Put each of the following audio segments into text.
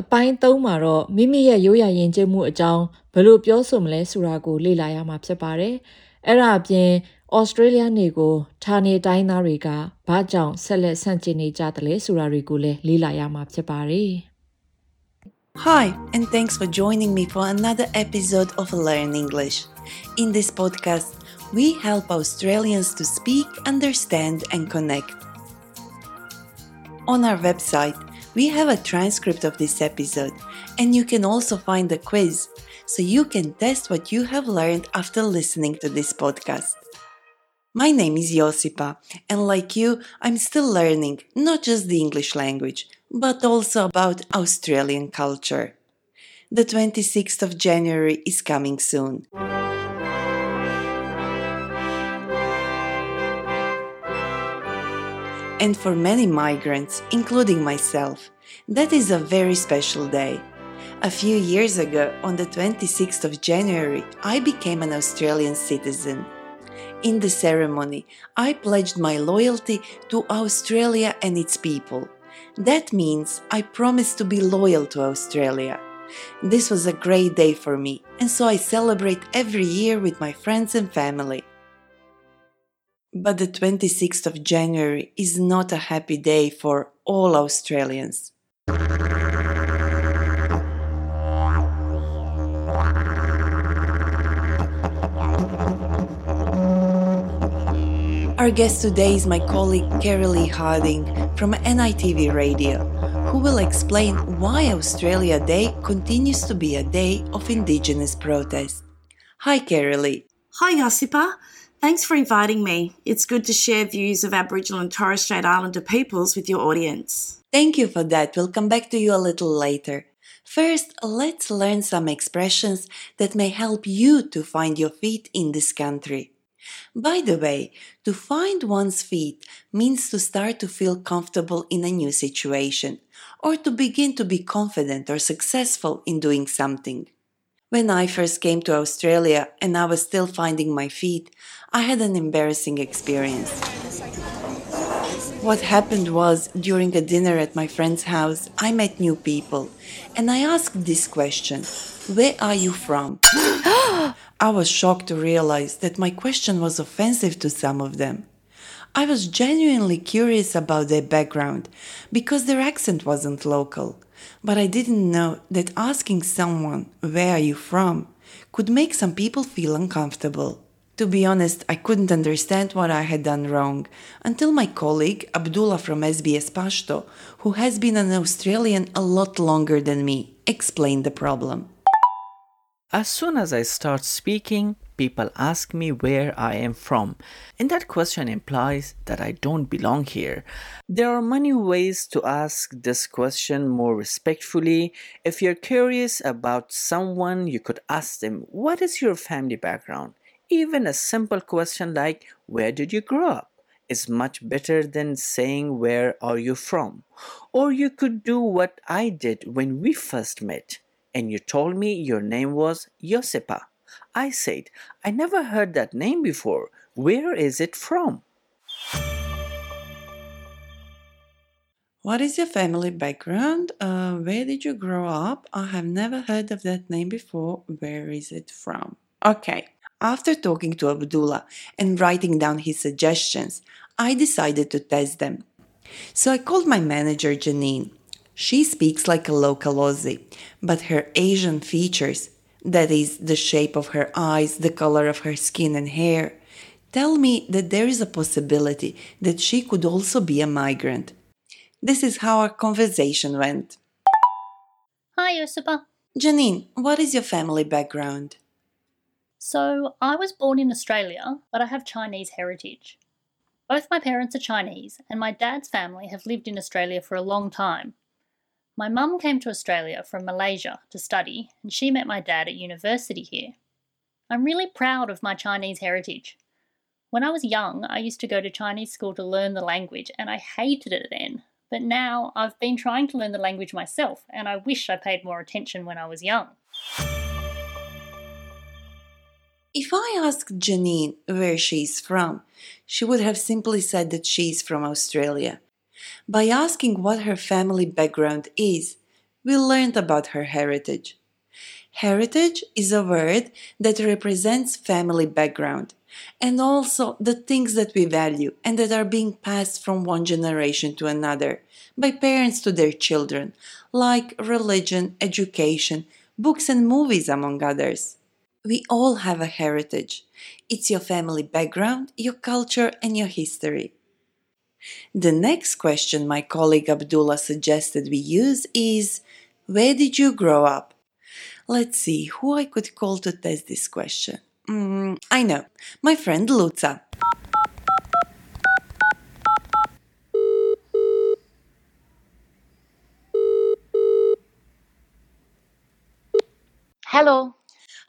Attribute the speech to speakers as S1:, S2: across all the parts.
S1: အပိုင်း၃မှာတော့မိမိရဲ့ရိုးရာယဉ်ကျေးမှုအကြောင်းဘယ်လိုပြောဆိုမလဲဆိုတာကိုလေ့လာရမှာဖြစ်ပါတယ်။အဲ့ဒါအပြင်ဩစတြေးလျနေကိုဌာနေတိုင်းသားတွေကဘာကြောင့်ဆက်လက်ဆန့်ကျင်နေကြသလဲဆိုတာတွေကိုလည်းလေ့လာရမှာဖြစ်ပါတယ်။
S2: Hi, and thanks for joining me for another episode of Learn English. In this podcast, we help Australians to speak, understand, and connect. On our website, we have a transcript of this episode, and you can also find a quiz so you can test what you have learned after listening to this podcast. My name is Josipa, and like you, I'm still learning not just the English language, but also about Australian culture. The 26th of January is coming soon. And for many migrants, including myself, that is a very special day. A few years ago, on the 26th of January, I became an Australian citizen. In the ceremony, I pledged my loyalty to Australia and its people. That means I promised to be loyal to Australia. This was a great day for me, and so I celebrate every year with my friends and family. But the 26th of January is not a happy day for all Australians. Our guest today is my colleague Carolee Harding from NITV Radio, who will explain why Australia Day continues to be a day of Indigenous protest. Hi, Carolee.
S3: Hi, Josipa. Thanks for inviting me. It's good to share views of Aboriginal and Torres Strait Islander peoples with your audience.
S2: Thank you for that. We'll come back to you a little later. First, let's learn some expressions that may help you to find your feet in this country. By the way, to find one's feet means to start to feel comfortable in a new situation or to begin to be confident or successful in doing something. When I first came to Australia and I was still finding my feet, I had an embarrassing experience. What happened was, during a dinner at my friend's house, I met new people and I asked this question Where are you from? I was shocked to realize that my question was offensive to some of them. I was genuinely curious about their background because their accent wasn't local. But I didn't know that asking someone, Where are you from? could make some people feel uncomfortable. To be honest, I couldn't understand what I had done wrong until my colleague, Abdullah from SBS Pashto, who has been an Australian a lot longer than me, explained the problem.
S4: As soon as I start speaking, people ask me where I am from, and that question implies that I don't belong here. There are many ways to ask this question more respectfully. If you're curious about someone, you could ask them, What is your family background? Even a simple question like, Where did you grow up? is much better than saying, Where are you from? Or you could do what I did when we first met and you told me your name was Josipa. I said, I never heard that name before. Where is it from?
S2: What is your family background? Uh, where did you grow up? I have never heard of that name before. Where is it from? Okay. After talking to Abdullah and writing down his suggestions, I decided to test them. So I called my manager Janine she speaks like a local Aussie, but her Asian features, that is, the shape of her eyes, the color of her skin and hair, tell me that there is a possibility that she could also be a migrant. This is how our conversation went.
S5: Hi, Josipa.
S2: Janine, what is your family background?
S5: So, I was born in Australia, but I have Chinese heritage. Both my parents are Chinese, and my dad's family have lived in Australia for a long time. My mum came to Australia from Malaysia to study, and she met my dad at university here. I'm really proud of my Chinese heritage. When I was young, I used to go to Chinese school to learn the language, and I hated it then. But now I've been trying to learn the language myself, and I wish I paid more attention when I was young.
S2: If I asked Janine where she's from, she would have simply said that she's from Australia. By asking what her family background is, we learned about her heritage. Heritage is a word that represents family background and also the things that we value and that are being passed from one generation to another by parents to their children, like religion, education, books, and movies, among others. We all have a heritage. It's your family background, your culture, and your history. The next question my colleague Abdullah suggested we use is Where did you grow up? Let's see who I could call to test this question. Mm, I know, my friend Luca.
S6: Hello.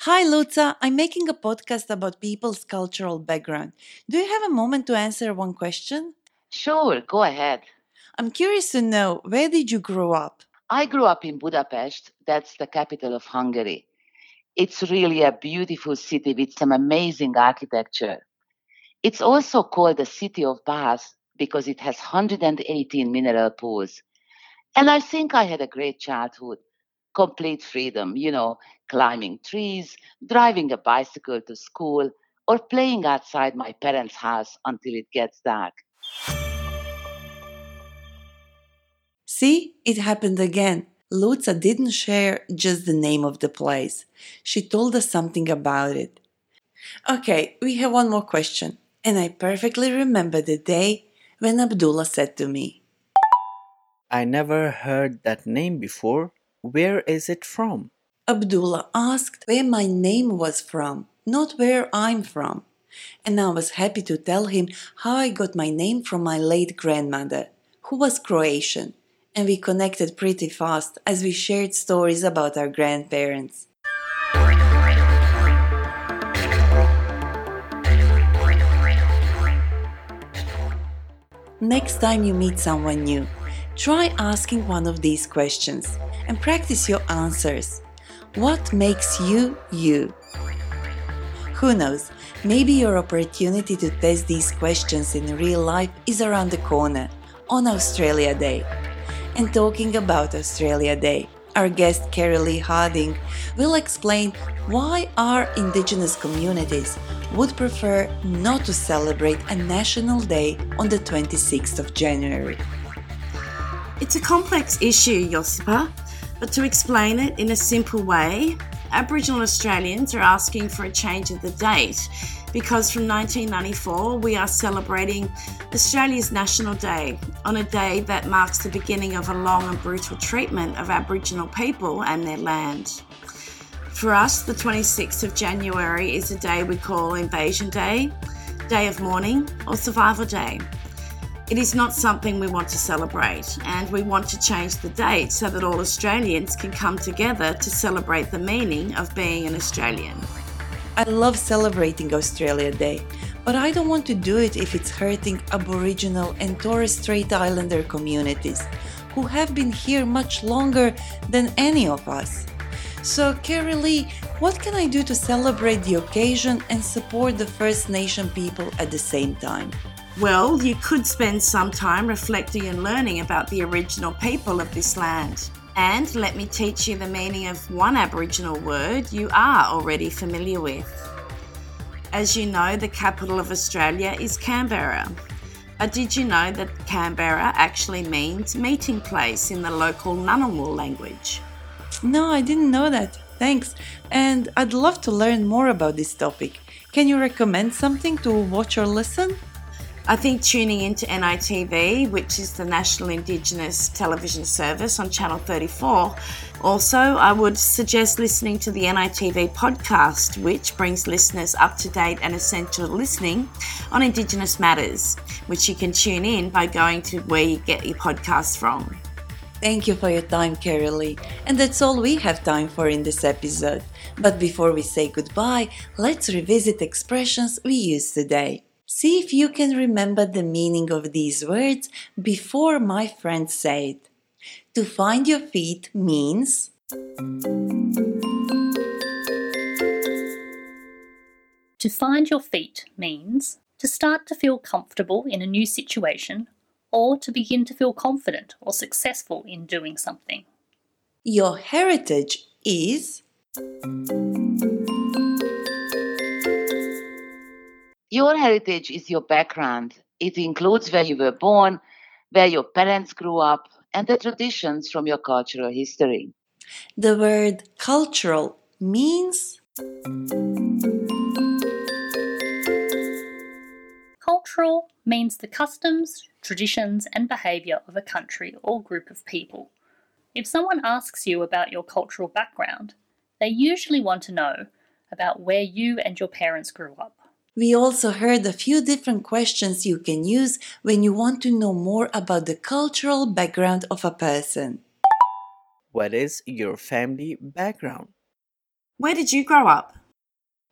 S2: Hi, Luca. I'm making a podcast about people's cultural background. Do you have a moment to answer one question?
S6: Sure, go ahead.
S2: I'm curious to know where did you grow up?
S6: I grew up in Budapest. That's the capital of Hungary. It's really a beautiful city with some amazing architecture. It's also called the city of baths because it has 118 mineral pools. And I think I had a great childhood. Complete freedom, you know, climbing trees, driving a bicycle to school, or playing outside my parents' house until it gets dark.
S2: See, it happened again. Luca didn't share just the name of the place. She told us something about it. Okay, we have one more question, and I perfectly remember the day when Abdullah said to me,
S4: I never heard that name before. Where is it from?
S2: Abdullah asked where my name was from, not where I'm from. And I was happy to tell him how I got my name from my late grandmother, who was Croatian, and we connected pretty fast as we shared stories about our grandparents. Next time you meet someone new, try asking one of these questions and practice your answers. What makes you you? Who knows, maybe your opportunity to test these questions in real life is around the corner on Australia Day. And talking about Australia Day, our guest Carrie Lee Harding will explain why our Indigenous communities would prefer not to celebrate a national day on the 26th of January.
S3: It's a complex issue, Josipa, but to explain it in a simple way, Aboriginal Australians are asking for a change of the date because from 1994 we are celebrating Australia's National Day on a day that marks the beginning of a long and brutal treatment of Aboriginal people and their land. For us, the 26th of January is a day we call Invasion Day, Day of Mourning, or Survival Day. It is not something we want to celebrate, and we want to change the date so that all Australians can come together to celebrate the meaning of being an Australian.
S2: I love celebrating Australia Day, but I don't want to do it if it's hurting Aboriginal and Torres Strait Islander communities, who have been here much longer than any of us. So, Carrie Lee, what can I do to celebrate the occasion and support the First Nation people at the same time?
S3: Well, you could spend some time reflecting and learning about the original people of this land. And let me teach you the meaning of one Aboriginal word you are already familiar with. As you know, the capital of Australia is Canberra. But did you know that Canberra actually means meeting place in the local Ngunnawal language?
S2: No, I didn't know that. Thanks. And I'd love to learn more about this topic. Can you recommend something to watch or listen?
S3: I think tuning into NITV, which is the National Indigenous Television Service on Channel 34. Also, I would suggest listening to the NITV podcast, which brings listeners up to date and essential listening on Indigenous matters, which you can tune in by going to where you get your podcasts from.
S2: Thank you for your time, Carolee. And that's all we have time for in this episode. But before we say goodbye, let's revisit expressions we used today. See if you can remember the meaning of these words before my friend said. To find your feet means
S5: To find your feet means to start to feel comfortable in a new situation or to begin to feel confident or successful in doing something.
S2: your heritage is
S6: Your heritage is your background. It includes where you were born, where your parents grew up, and the traditions from your cultural history.
S2: the word cultural means
S5: Cultural means the customs, traditions, and behaviour of a country or group of people. If someone asks you about your cultural background, they usually want to know about where you and your parents grew up.
S2: We also heard a few different questions you can use when you want to know more about the cultural background of a person.
S4: What is your family background?
S3: Where did you grow up?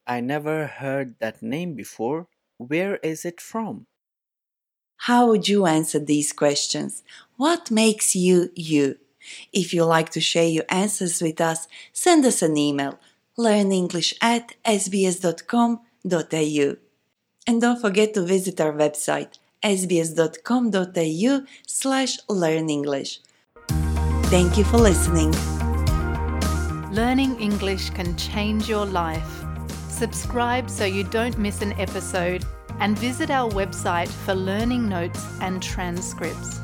S4: I never heard that name before. Where is it from?
S2: How would you answer these questions? What makes you you? If you like to share your answers with us, send us an email learnenglish at sbs.com.au. And don't forget to visit our website sbs.com.au slash learnenglish. Thank you for listening.
S7: Learning English can change your life. Subscribe so you don't miss an episode and visit our website for learning notes and transcripts.